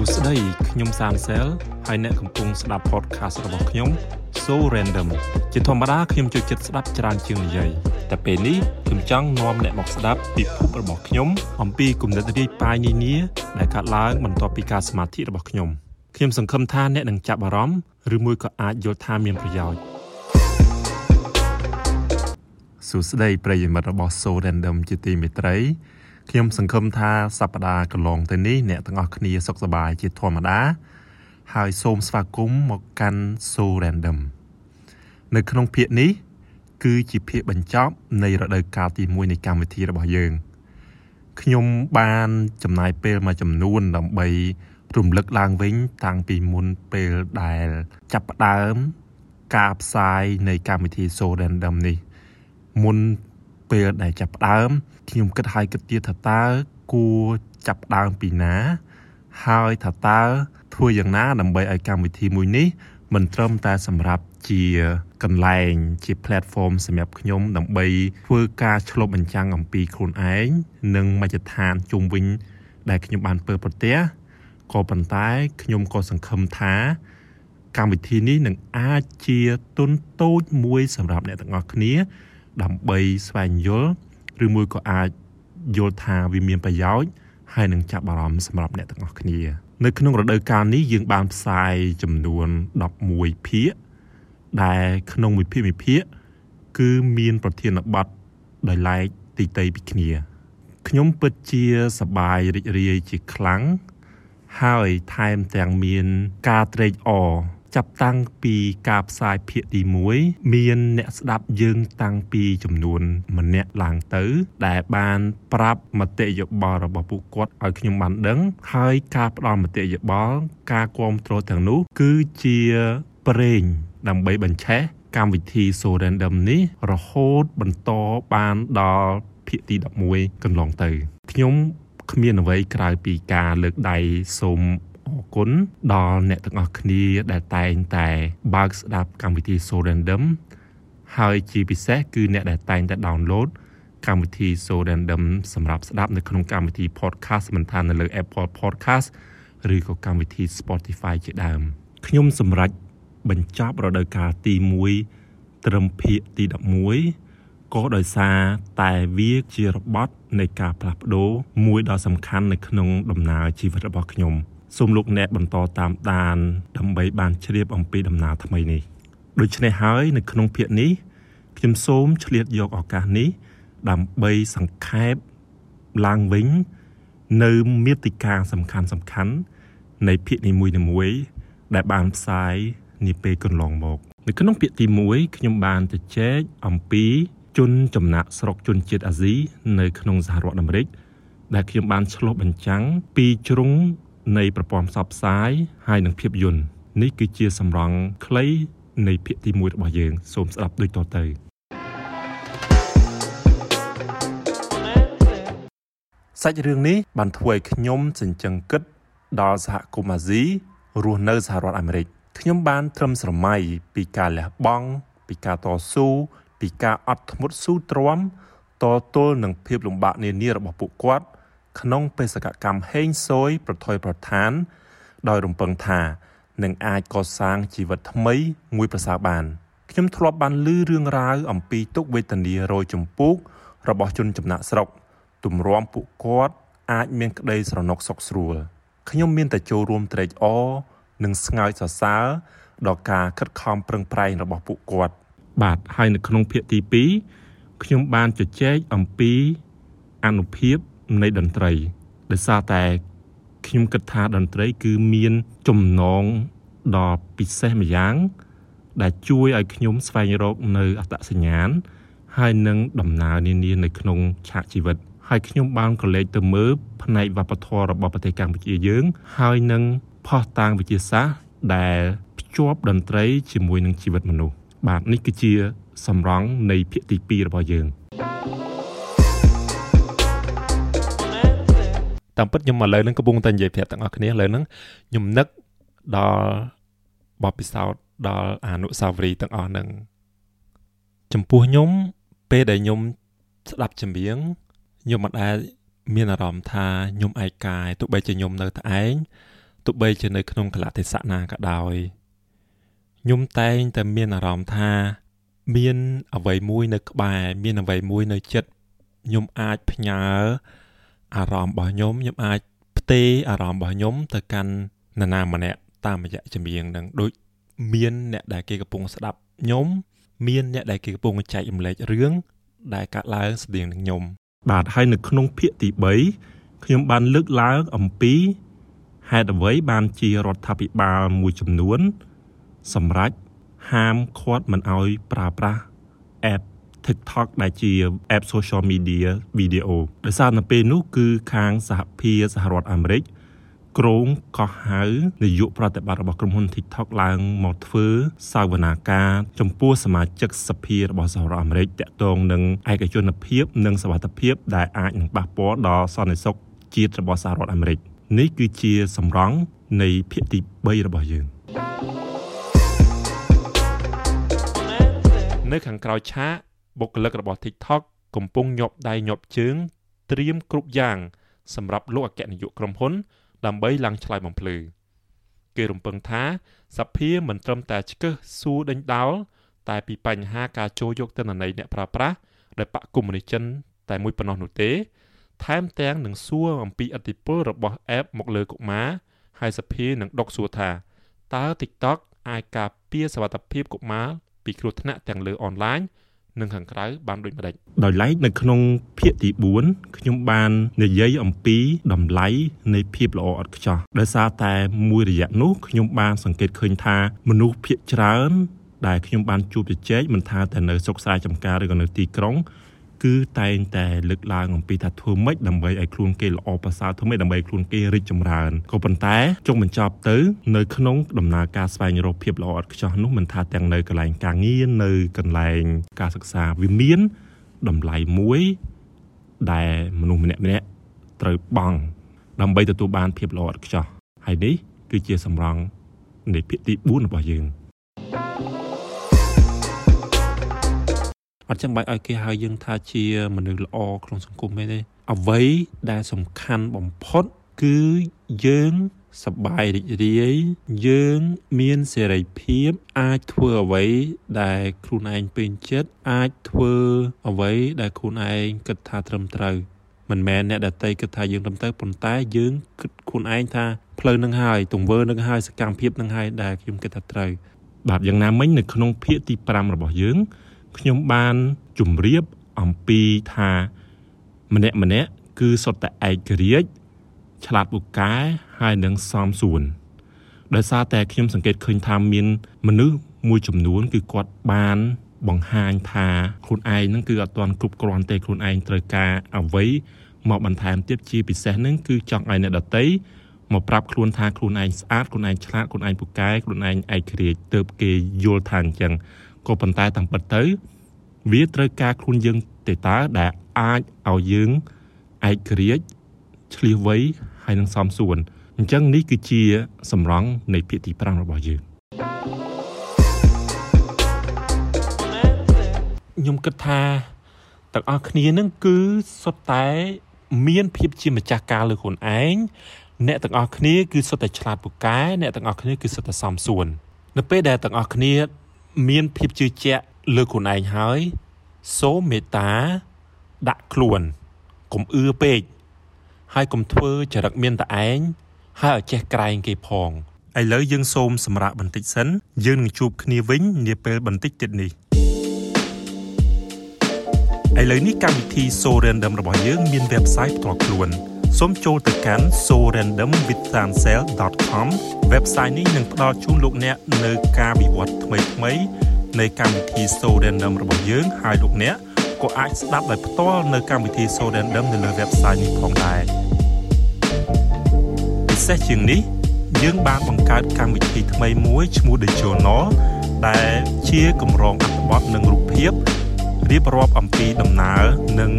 សួស្តីខ្ញុំសានសែលហើយអ្នកកំពុងស្ដាប់ podcast របស់ខ្ញុំ So Random ជាធម្មតាខ្ញុំចូលចិត្តស្ដាប់ច្រើនជាងនិយាយតែពេលនេះខ្ញុំចង់នាំអ្នកមកស្ដាប់ពិភពរបស់ខ្ញុំអំពីគំនិតរាយប៉ាយនានាដែលកើតឡើងបន្ទាប់ពីការសមាធិរបស់ខ្ញុំខ្ញុំសង្ឃឹមថាអ្នកនឹងចាប់អារម្មណ៍ឬមួយក៏អាចយល់ថាមានប្រយោជន៍សួស្តីប្រិយមិត្តរបស់ So Random ជាទីមេត្រី ខ្ញុំសង្ឃឹមថាសប្តាហ៍កន្លងទៅនេះអ្នកទាំងអស់គ្នាសុខសប្បាយជាធម្មតា ហើយសូមស្វាគមន៍មកកាន់ So Random នៅក្នុងភាគនេះ គឺជាភាគបញ្ចប់នៃរដូវកាលទី1នៃកម្មវិធីរបស់យើងខ្ញុំបានចំណាយពេលមួយចំនួនដើម្បីរំលឹកឡើងវិញតាំងពីមុនពេលដែលចាប់ផ្ដើមការផ្សាយនៃកម្មវិធី So Random នេះ មុនពេលដែលចាប់ផ្ដើម ខ្ញុំគិតហើយគិតទៀតថាតើគួរចាប់ផ្ដើមពីណា ហើយថាតើធ្វើយ៉ាងណាដើម្បីឲ្យកម្មវិធីមួយនេះមិនត្រឹមតែសម្រាប់ជាកន្លែងជា platform សម្រាប់ខ្ញុំ ដើម្បីធ្វើការឆ្លុះបញ្ចាំងអំពីខ្លួនឯងនិងមជ្ឈដ្ឋានជុំវិញ ដែលខ្ញុំបានពើប្រទះក៏ប៉ុន្តែខ្ញុំក៏សង្ឃឹមថាកម្មវិធីនេះនឹងអាចជាទុនតូចមួយសម្រាប់អ្នកទាំងអស់គ្នា ដើម្បីស្វែងយល់ ឬមួយក៏អាចយល់ថាវាមានប្រយោជន៍ហើយនឹងចាប់អារម្មណ៍សម្រាប់អ្នកទាំងអស់គ្នា នៅក្នុងរដូវកាលនេះយើងបានផ្សាយចំនួន11ភាគដែលក្នុងមួយភាគមួយភាគគឺមានប្រធានបទដោយឡែកទីតីពីគ្នាខ្ញុំពិតជាសប្បាយរីករាយជាខ្លាំងហើយថែមទាំងមានការត្រេកអរ ចាប់តាំងពីការផ្សាយភាគទី1មានអ្នកស្ដាប់យើងតាំងពីចំនួនម្នាក់ឡើងទៅ ដែលបានប្រាប់មតិយោបល់របស់ពួកគាត់ឲ្យខ្ញុំបានដឹង ហើយការផ្ដល់មតិយោបល់ការគ្រប់គ្រងទាំងនោះ គឺជាប្រេងដើម្បីបញ្ឆេះកម្មវិធី So Random នេះរហូតបន្តបានដល់ភាគទី11កន្លងទៅខ្ញុំគ្មានអ្វីក្រៅពីការលើកដៃសូមអរ គុណដល់អ្នកទាំងអស់គ្នាដែលតែងតែ បើកស្ដាប់កម្មវិធី So Random ហើយជាពិសេសគឺអ្នកដែលតែងតែ download កម្មវិធី So Random សម្រាប់ស្ដាប់នៅក្នុងកម្មវិធី podcast មិនថានៅលើ Apple Podcast ឬក៏កម្មវិធី Spotify ជាដើមខ្ញុំសម្រេចបញ្ចប់រដូវកាលទី1ត្រឹមភាគទី11ក៏ដោយសារតែវាជារបត់នៃការផ្លាស់ប្ដូរមួយដ៏សំខាន់នៅក្នុងដំណើរជីវិតរបស់ខ្ញុំ សូមលោកអ្នកបន្តតាមដាន ដើម្បីបានជ្រាបអំពីដំណើរថ្មីនេះដូច្នេះហើយនៅក្នុងភាគនេះខ្ញុំសូមឆ្លៀតយកឱកាសនេះ ដើម្បីសង្ខេបឡើងវិញ នៅមេតិកាសំខាន់សំខាន់នៃភាគនីមួយៗដែលបានផ្សាយនាពេលកន្លងមកនៅក្នុងភាគទី1ខ្ញុំបានជជែកអំពីជនចំណាក់ស្រុកជនជាតិអាស៊ីនៅក្នុងសហរដ្ឋអាមេរិកដែលខ្ញុំបានឆ្លុះបញ្ចាំងពីជ្រុង នៃប្រព័ន្ធផ្សព្វផ្សាយហើយនិងភាពយន្តនេះគឺជាសម្រង់ខ្លីនៃភាគទី1របស់យើង សូមស្ដាប់ដូចតទៅសាច់រឿងនេះបានធ្វើឲ្យខ្ញុំចិញ្ចឹងគិត ដល់សហគមន៍អាស៊ីរស់នៅសហរដ្ឋអាមេរិកខ្ញុំបានត្រឹមស្រមៃពីការលះបង់ពីការតស៊ូពីការអត់ធ្មត់ស៊ូទ្រាំតទល់នឹងភាពលំបាកនានារបស់ពួកគាត់ ក្នុងបេសកកម្មហេងស៊យប្រថុយប្រឋាន ដោយរំពឹងថានឹងអាចកសាងជីវិតថ្មីមួយប្រសើរបានខ្ញុំធ្លាប់បានឮរឿងរ៉ាវអំពីទុកវេទនារយចម្ពោះរបស់ជនចំណាក់ស្រុកទម្រាំពួកគាត់អាចមានក្តីស្រណុកសុខស្រួលខ្ញុំមានតែចូលរួមត្រេកអរនិងស្ងើចសរសើរដល់ការខិតខំប្រឹងប្រែងរបស់ពួកគាត់ បាទហើយនៅក្នុងភាគទី2ខ្ញុំបានជជែកអំពីអនុភាព នៃតន្ត្រីដោយសារតែខ្ញុំគិតថាតន្ត្រី គឺមានចំណងដ៏ពិសេសម្យ៉ាង ដែលជួយឲ្យខ្ញុំស្វែងរកនៅអត្តសញ្ញាណហើយនឹងដំណើរនានានៅក្នុងឆាកជីវិតហើយខ្ញុំបានក៏លេចទៅមើលផ្នែកវប្បធម៌របស់ប្រទេសកម្ពុជាយើង ហើយនឹងផុសតាងវិទ្យាសាស្ត្រដែលភ្ជាប់តន្ត្រីជាមួយនឹងជីវិតមនុស្សបាទនេះគឺជាសម្រង់នៃភាគទី2របស់យើង តាមពិតខ្ញុំឥឡូវហ្នឹងកំពុងតែនិយាយប្រាប់ទាំងអស់គ្នាឥឡូវហ្នឹងខ្ញុំនឹកដល់បបពិសោធន៍ដល់អនុសាវរីយ៍ទាំងអស់ហ្នឹងចំពោះខ្ញុំពេលដែលខ្ញុំស្ដាប់ចម្រៀងខ្ញុំមិនដែលមានអារម្មណ៍ថាខ្ញុំឯកាយទោះបីជាខ្ញុំនៅតែឯងទទោះបីជានៅក្នុងកលៈទេសៈណាក៏ដោយខ្ញុំតែងតែមានអារម្មណ៍ថាមានអ្វីមួយនៅក្បែរមានអ្វីមួយនៅចិត្តខ្ញុំអាចផ្ញើ អារម្មណ៍របស់ខ្ញុំខ្ញុំអាចផ្ទេរអារម្មណ៍របស់ខ្ញុំទៅកាន់នរណាម្នាក់តាមរយៈចម្រៀងនឹងដូចមានអ្នកដែលគេកំពុងស្ដាប់ខ្ញុំមានអ្នកដែលគេកំពុងចែករំលែករឿងដែលកាត់ឡើងស្តៀងនឹងខ្ញុំបាទហើយនៅក្នុងភាគទី3ខ្ញុំបានលើកឡើងអំពីហេតុអ្វីបានជារដ្ឋាភិបាលមួយចំនួន សម្រាប់ហាមឃាត់មិនអោយប្រើប្រាស់ app TikTok ដែលជា app social media video ដោយសារនៅពេលនោះគឺខាងសហភាពសហរដ្ឋអាមេរិកគ្រងកោះហៅនាយកប្រតិបត្តិរបស់ក្រុមហ៊ុន TikTok ឡើងមកធ្វើសាវនាការចំពោះសមាជិកសភារបស់សហរដ្ឋអាមេរិកតាក់ទងនឹងឯកជនភាព និងសវត្ថភាព ដែលអាចនឹងប៉ះពាល់ដល់សន្តិសុខជាតិរបស់សហរដ្ឋអាមេរិកនេះគឺជាសម្រង់នៃភាគទី3របស់យើងនៅខាងក្រោយឆាក បុគ្គលិករបស់ TikTok កំពុងញាប់ដៃញាប់ជើងត្រៀមគ្រប់យ៉ាងសម្រាប់លោកអគ្គនាយកក្រុមហ៊ុន ដើម្បីឡើងឆ្លើយបំភ្លឺគេរំពឹងថាសភាមិនត្រឹមតែឆ្កឹះសួរដេញដោលតែពីបញ្ហាការចូលយកទិន្នន័យអ្នកប្រើប្រាស់ដែលបកកុម្មុយនីចិនតែមួយប៉ុណ្ណោះនោះទេ ថែមទាំងនឹងសួរអំពីឥទ្ធិពលរបស់ app មកលើកុមារហើយសភានឹងដកសួរថាតើ TikTok អាចការពារសវត្ថិភាពកុមារពីគ្រោះថ្នាក់ទាំងលើអនឡាញ និងខាងក្រៅបានដូចម្ដេចដោយឡែកនៅក្នុងភាគទី4ខ្ញុំបាននិយាយអំពីតម្លៃនៃភាពល្អឥតខ្ចោះដោយសារតែមួយរយៈនោះខ្ញុំបានសង្កេតឃើញថាមនុស្សភាគច្រើនដែលខ្ញុំបានជួបជជែកមិនថាតែនៅសុកស្រែចំការឬក៏នៅទីក្រុង គឺតែងតែលើកឡើងអំពីថាធ្វើម៉េចដើម្បីឲ្យខ្លួនគេល្អប្រសើរធ្វើម៉េចដើម្បីខ្លួនគេរីកចម្រើនក៏ប៉ុន្តែចុងបញ្ចប់ទៅនៅក្នុងដំណើរការស្វែងរកភាពល្អឥតខ្ចោះនោះមិនថាទាំងនៅកន្លែងការងារនៅកន្លែងការសិក្សាវាមានតម្លៃមួយដែលមនុស្សម្នាក់ម្នាក់ត្រូវបង់ដើម្បីទទួលបានភាពល្អឥតខ្ចោះហើយនេះគឺជាសម្រង់នៃភាគទី4របស់យើង អត់ចាំបាច់ឲ្យគេហៅយើងថាជាមនុស្សល្អក្នុងសង្គមទេអ្វីដែលសំខាន់បំផុតគឺយើងសប្បាយរីករាយយើងមានសេរីភាពអាចធ្វើអ្វីដែលខ្លួនឯងពេញចិត្តអាចធ្វើអ្វីដែលខ្លួនឯងគិតថាត្រឹមត្រូវមិនមែនអ្នកដតីគិតថាយើងត្រឹមត្រូវប៉ុន្តែយើងគិតខ្លួនឯងថាផ្លូវនឹងហើយទង្វើនឹងហើយសកម្មភាពនឹងហើយដែលខ្ញុំគិតថាត្រូវបាទយ៉ាងណាមិញនៅក្នុងភាគទី5របស់យើង ខ្ញុំបានជម្រាបអំពីថាម្នាក់ម្នាក់គឺសុទ្ធតែឯករាជ្យឆ្លាតពូកែហើយនឹងសមសួនដោយសារតែខ្ញុំសង្កេតឃើញថាមានមនុស្សមួយចំនួន គឺគាត់បានបង្ហាញថាខ្លួនឯងហ្នឹងគឺអត់ទាន់គ្រប់គ្រាន់ទេខ្លួនឯងត្រូវការអ្វីមកបន្ថែមទៀតជាពិសេសហ្នឹងគឺចង់ឲ្យអ្នកដតីមកប្រាប់ខ្លួនថាខ្លួនឯងស្អាតខ្លួនឯងឆ្លាតខ្លួនឯងពូកែខ្លួនឯងឯករាជ្យទៅគេយល់ថាអញ្ចឹង ក៏ប៉ុន្តែតាមពិតទៅ វាត្រូវការខ្លួនយើងទេតើដែលអាចឲ្យយើងឯករាជ្យឆ្លៀសវៃហើយនឹងសមសួនអញ្ចឹងនេះគឺជាសម្រង់នៃភាគទី5របស់យើងខ្ញុំគិតថាទាំងអស់គ្នានឹងគឺសុទ្ធតែមានភាពជាម្ចាស់ការលើខ្លួនឯងអ្នកទាំងអស់គ្នាគឺសុទ្ធតែឆ្លាតពូកែអ្នកទាំងអស់គ្នាគឺសុទ្ធតែសមសួននៅពេលដែលទាំងអស់គ្នា មានភាពជឿជាក់លើខ្លួនឯងហើយ សូមមេត្តា ដាក់ខ្លួនកុំអឿពេកហើយកុំធ្វើចរិតមានតែឯងហើយឲ្យចេះក្រែងគេផងឥឡូវយើងសូមសម្រាប់បន្តិចសិនយើងនឹងជួបគ្នាវិញនាពេលបន្តិចទៀតនេះឥឡូវនេះកម្មវិធី So Random របស់យើងមាន website ផ្ទាល់ខ្លួន សូមចូលទៅកាន់ sorandomwithsansel.com website នេះនឹងផ្ដល់ជូនលោកអ្នកនៅការវិវត្តថ្មីៗនៃកម្មវិធី So Random របស់យើងហើយលោកអ្នកក៏អាចស្ដាប់ដោយផ្ទាល់នៅកម្មវិធី So Random នៅលើ website នេះផងដែរពិសេសជាងនេះយើងបានបង្កើតកម្មវិធីថ្មីមួយឈ្មោះ The Journal ដែលជាកម្រងអត្ថបទនិងរូបភាព រៀបរាប់អំពីដំណើរនិង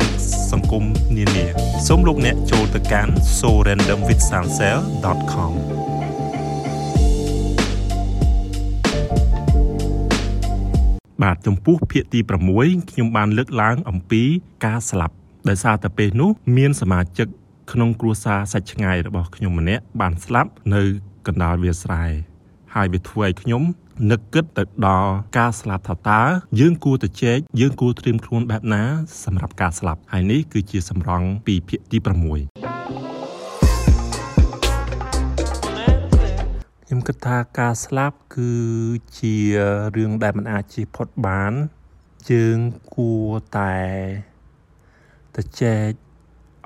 សង្គមនានាសូមលោកអ្នកចូលទៅកាន់ sorandomwithsansel.com បាទចំពោះភាគទី6ខ្ញុំបានលើកឡើងអំពីការស្លាប់ដោយសារតែពេលនោះមានសមាជិកក្នុងគ្រួសារសាច់ឆ្ងាយរបស់ខ្ញុំម្នាក់បានស្លាប់នៅកកណ្ដាលវាលស្រែហើយវាធ្វើឲ្យខ្ញុំ នឹកគិតទៅដល់ការស្លាប់ថាតើយើងគួរទៅជែកយើងគួរត្រៀមខ្លួនបែបណា សម្រាប់ការស្លាប់ហើយនេះគឺជាសម្រង់ពីភាគទី6ខ្ញុំគិតថាការស្លាប់គឺជារឿងដែលមិនអាចជៀសផុតបានយើងគួរតែទៅចែក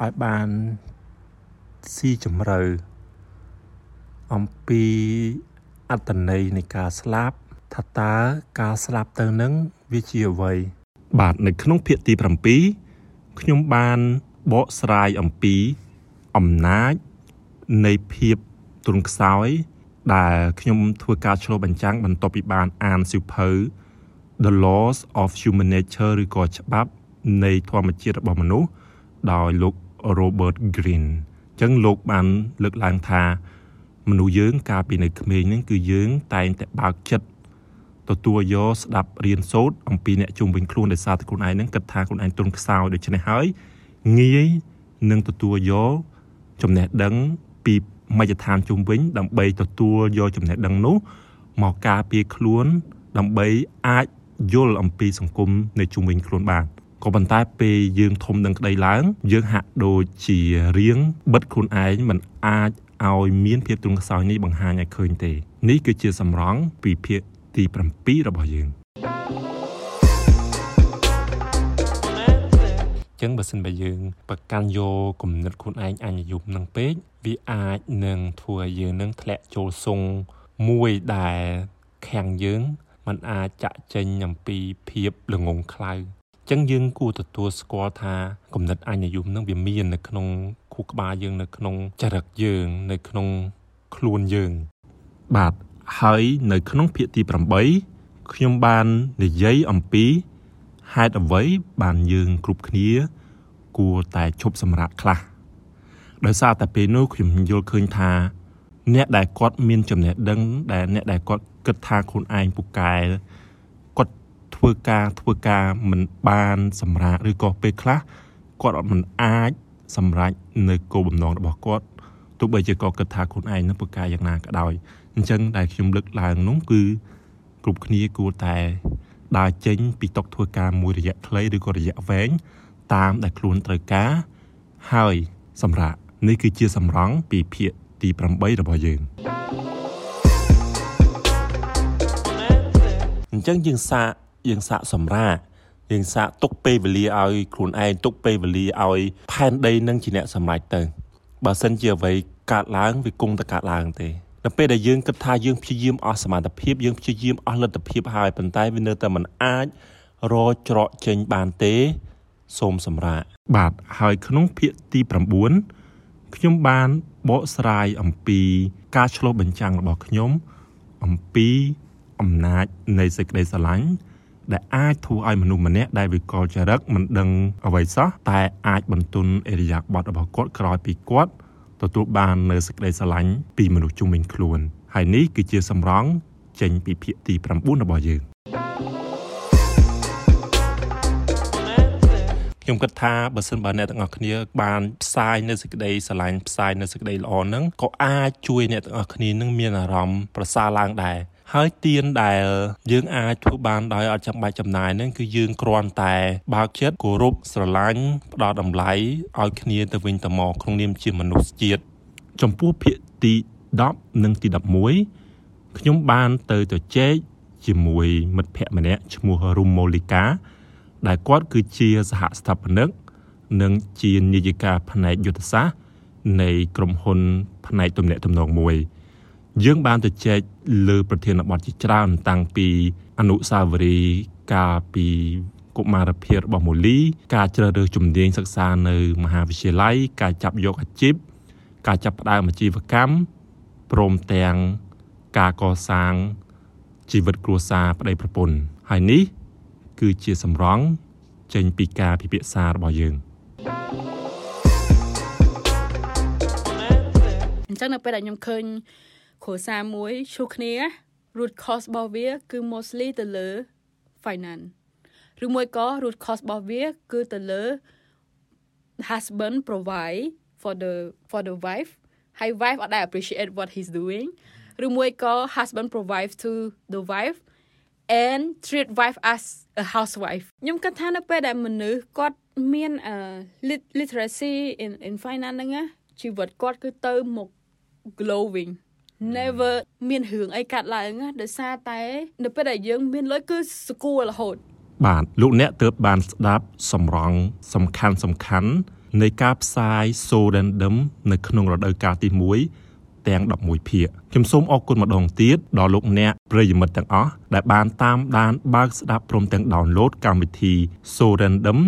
ឲ្យបានស៊ីជម្រៅអំពី អត្តន័យនៃការស្លាប់ថាតើការស្លាប់ទៅនឹងវាជាអ្វី បាទនៅក្នុងភាគទី7ខ្ញុំបានបកស្រាយអំពីអំណាចនៃភាពទ្រង់ខ្សោយ ដែលខ្ញុំធ្វើការឆ្លុះបញ្ចាំងបន្ទាប់ពីបានអានសៀវភៅ The Laws of Human Nature ឬក៏ច្បាប់ នៃធម្មជាតិរបស់មនុស្សដោយលោក Robert Greene អញ្ចឹងលោកបានលើកឡើងថា មនុស្សយើងកាលពីនៅក្មេងហ្នឹងគឺយើងតែងតែបើកចិត្តទទួលយកស្ដាប់រៀនសូត្រអំពីអ្នកជុំវិញខ្លួនដោយសារតែខ្លួនឯងហ្នឹងគិតថាខ្លួនឯងទុនខ្សោយដូច្នេះហើយងាយនឹងទទួលយកចំណេះដឹងពីមជ្ឈដ្ឋានជុំវិញ ដើម្បីទទួលយកចំណេះដឹងនោះមកការពារខ្លួន ដើម្បីអាចយល់អំពីសង្គមនៅជុំវិញខ្លួនបានក៏ប៉ុន្តែពេលយើងធំនឹងក្តីឡើង យើងហាក់ដូចជារៀងបិទខ្លួនឯងមិនអាច ឲ្យមានភាពទ្រង់ខ្សោយនេះបង្ហាញឲ្យឃើញទេនេះគឺជាសម្រង់ពីភាគទី7របស់យើងចឹងបើសិនបើយើងប្រកាន់យកគំនិតខ្លួនឯងអញ្ញយមនឹងពេកវាអាចនឹងធ្វើឲ្យយើងនឹងធ្លាក់ចូលសុងមួយដែលខាំងយើងมันអាចចាក់ចេញអំពីភាពល្ងងខ្លៅចឹងយើងគួរទទួលស្គាល់ថាគំនិតអញ្ញយមនឹងវាមាននៅក្នុង ខួរក្បាលយើងនៅក្នុងចរិតយើង នៅក្នុងខ្លួនយើង បាទហើយនៅក្នុងភាគទី8ខ្ញុំបាននិយាយអំពីហេតុអ្វីបានយើងគ្រប់គ្នា គួរតែឈប់សម្រាកខ្លះដោយសារតែពេលនោះខ្ញុំយល់ឃើញថា អ្នកដែលគាត់មានចំណេះដឹង ដែលអ្នកដែលគាត់គិតថាខ្លួនឯងពូកែគាត់ធ្វើការធ្វើការមិនបានសម្រាកឬក៏ពេលខ្លះគាត់អត់មិនអាច សម្រេចនៅគោលបំណងរបស់គាត់ទោះបីជាគាត់គិតថាខ្លួនឯងនឹងធ្វើការយ៉ាងណាក៏ដោយអញ្ចឹងដែលខ្ញុំលើកឡើងនោះគឺគ្រប់គ្នាគួរតែដើរចេញពីតុធ្វើការមួយរយៈខ្លីឬក៏រយៈវែងតាមដែលខ្លួនត្រូវការហើយសម្រាប់នេះគឺជាសម្រង់ពីភាគទី8របស់យើងអញ្ចឹងយើងសាកយើងសាកសម្រាប់ យើងសាកទុកពេលវេលាឲ្យខ្លួនឯងទុកពេលវេលាឲ្យផែនដីនឹងជាអ្នកសម្រេចទៅបើសិនជាអ្វីកើតឡើងវាគង់តែកើតឡើងទេនៅពេលដែលយើងគិតថាយើងព្យាយាមអស់សមត្ថភាពយើងព្យាយាមអស់លទ្ធភាពហើយប៉ុន្តែវានៅតែមិនអាចរកច្រកចេញបានទេសូមសម្រាប់បាទហើយក្នុងភាគទី9ខ្ញុំបានបកស្រាយអំពីការឆ្លុះបញ្ចាំងរបស់ខ្ញុំ អំពីអំណាចនៃសេចក្តីស្រឡាញ់ ដែលអាចធ្វើឲ្យមនុស្សម្នាក់ដែលវិកលចរិតមិនដឹងអ្វីសោះតែអាចបន្ទន់អេរិយាប័តរបស់គាត់ក្រោយពីគាត់ទទួលបាននៅសេចក្តីស្រឡាញ់ពីមនុស្សជុំវិញខ្លួនហើយនេះគឺជាសម្រង់ចេញពីភាគទី9របស់យើងខ្ញុំគិតថាបើសិនបើអ្នកទាំងអស់គ្នាបានផ្សាយនៅសេចក្តីស្រឡាញ់ផ្សាយនៅសេចក្តីល្អហ្នឹងក៏អាចជួយអ្នកទាំងអស់គ្នានឹងមានអារម្មណ៍ប្រសើរឡើងដែរ ហើយទៀនដែលយើងអាចធ្វើបានដោយអត់ចាំបាច់ចំណាយនឹងគឺយើងគ្រាន់តែបើកចិត្តគោរពស្រឡាញ់ផ្ដល់តម្លៃឲ្យគ្នាទៅវិញទៅមកក្នុងនាមជាមនុស្សជាតិចំពោះភាគទី10និងទី11ខ្ញុំបានទៅទៅជែកជាមួយមិត្តភ័ក្តិម្នាក់ឈ្មោះរុំម៉ូលីកា ដែលគាត់គឺជាសហស្ថាបនិកនិងជានាយិកាផ្នែកយុទ្ធសាស្ត្រនៃក្រុមហ៊ុនផ្នែកទំនាក់ទំនងមួយ យើងបានទៅចែកលើប្រធានបទជាច្រើនតាំងពីអនុសាវរីយ៍កាលពីកុមារភាពរបស់មូលី ការជ្រើសរើសជំនាញសិក្សានៅមហាវិទ្យាល័យការចាប់យកអាជីពការចាប់ផ្ដើមអាជីវកម្មព្រមទាំងការកសាងជីវិតគ្រួសារប្តីប្រពន្ធហើយនេះ គឺជាសម្រង់ចេញពីការពិភាក្សារបស់យើងអញ្ចឹងនៅពេលដែលខ្ញុំឃើញ គ្រួសារមួយឈ្លោះគ្នា root cause របស់វា គឺ mostly ទៅលើ finance ឬមួយក៏ root cause របស់វា គឺទៅលើ husband provide for the for the wife ហើយ wife អត់ដែល appreciate what he's doing ឬមួយក៏ husband provide to the wife and treat wife as a housewife ខ្ញុំគិតថានៅពេលដែលមនុស្សគាត់មាន literacy in in finance ហ្នឹងណាជីវិតគាត់គឺទៅមក glowing never មានរឿងអីកាត់ឡើងណាដោយសារតែ នៅពេលដែលយើង មានលុយគឺស្គាល់រហូត បាទលោកអ្នកទើបបានស្ដាប់សម្រងសំខាន់សំខាន់នៃការផ្សាយ So Random នៅក្នុងរដូវកាលទី1ទាំង11ភាគខ្ញុំសូមអរគុណម្ដងទៀតដល់លោកអ្នកប្រិយមិត្តទាំងអស់ដែលបានតាមដានបើកស្ដាប់ព្រមទាំង download កម្មវិធី So Random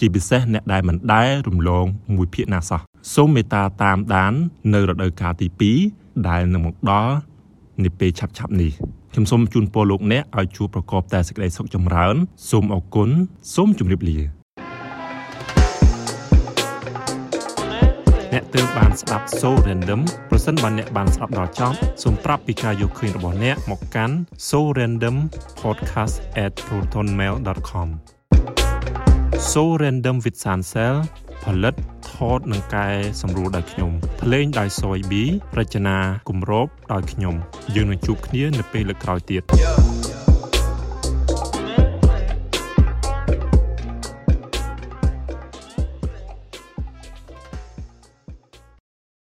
ជាពិសេសអ្នកដែលមិនដែលរំលងមួយភាគណាសោះសូមមេត្តាតាមដាន នៅរដូវកាលទី2 ដែលនឹងមកដល់នាពេលឆាប់ៗនេះខ្ញុំសូមជូនពរលោកអ្នកឲ្យជួបប្រកបតែសេចក្តីសុខចម្រើនសូមអរគុណសូមជម្រាបលាអ្នកទើបបានស្ដាប់ So Random ប្រសិនបើអ្នកបានស្ដាប់ដល់ចប់សូមប្រាប់ពីការយកឃើញរបស់អ្នកមកកាន់ so random podcast@protonmail.com So Random with Sansel ផលិតថតនិងកែសម្រួលដោយខ្ញុំភ្លេងដោយ Soy B រចនាគម្របដោយខ្ញុំយើងនឹងជួបគ្នានៅពេលលើកក្រោយទៀត yeah.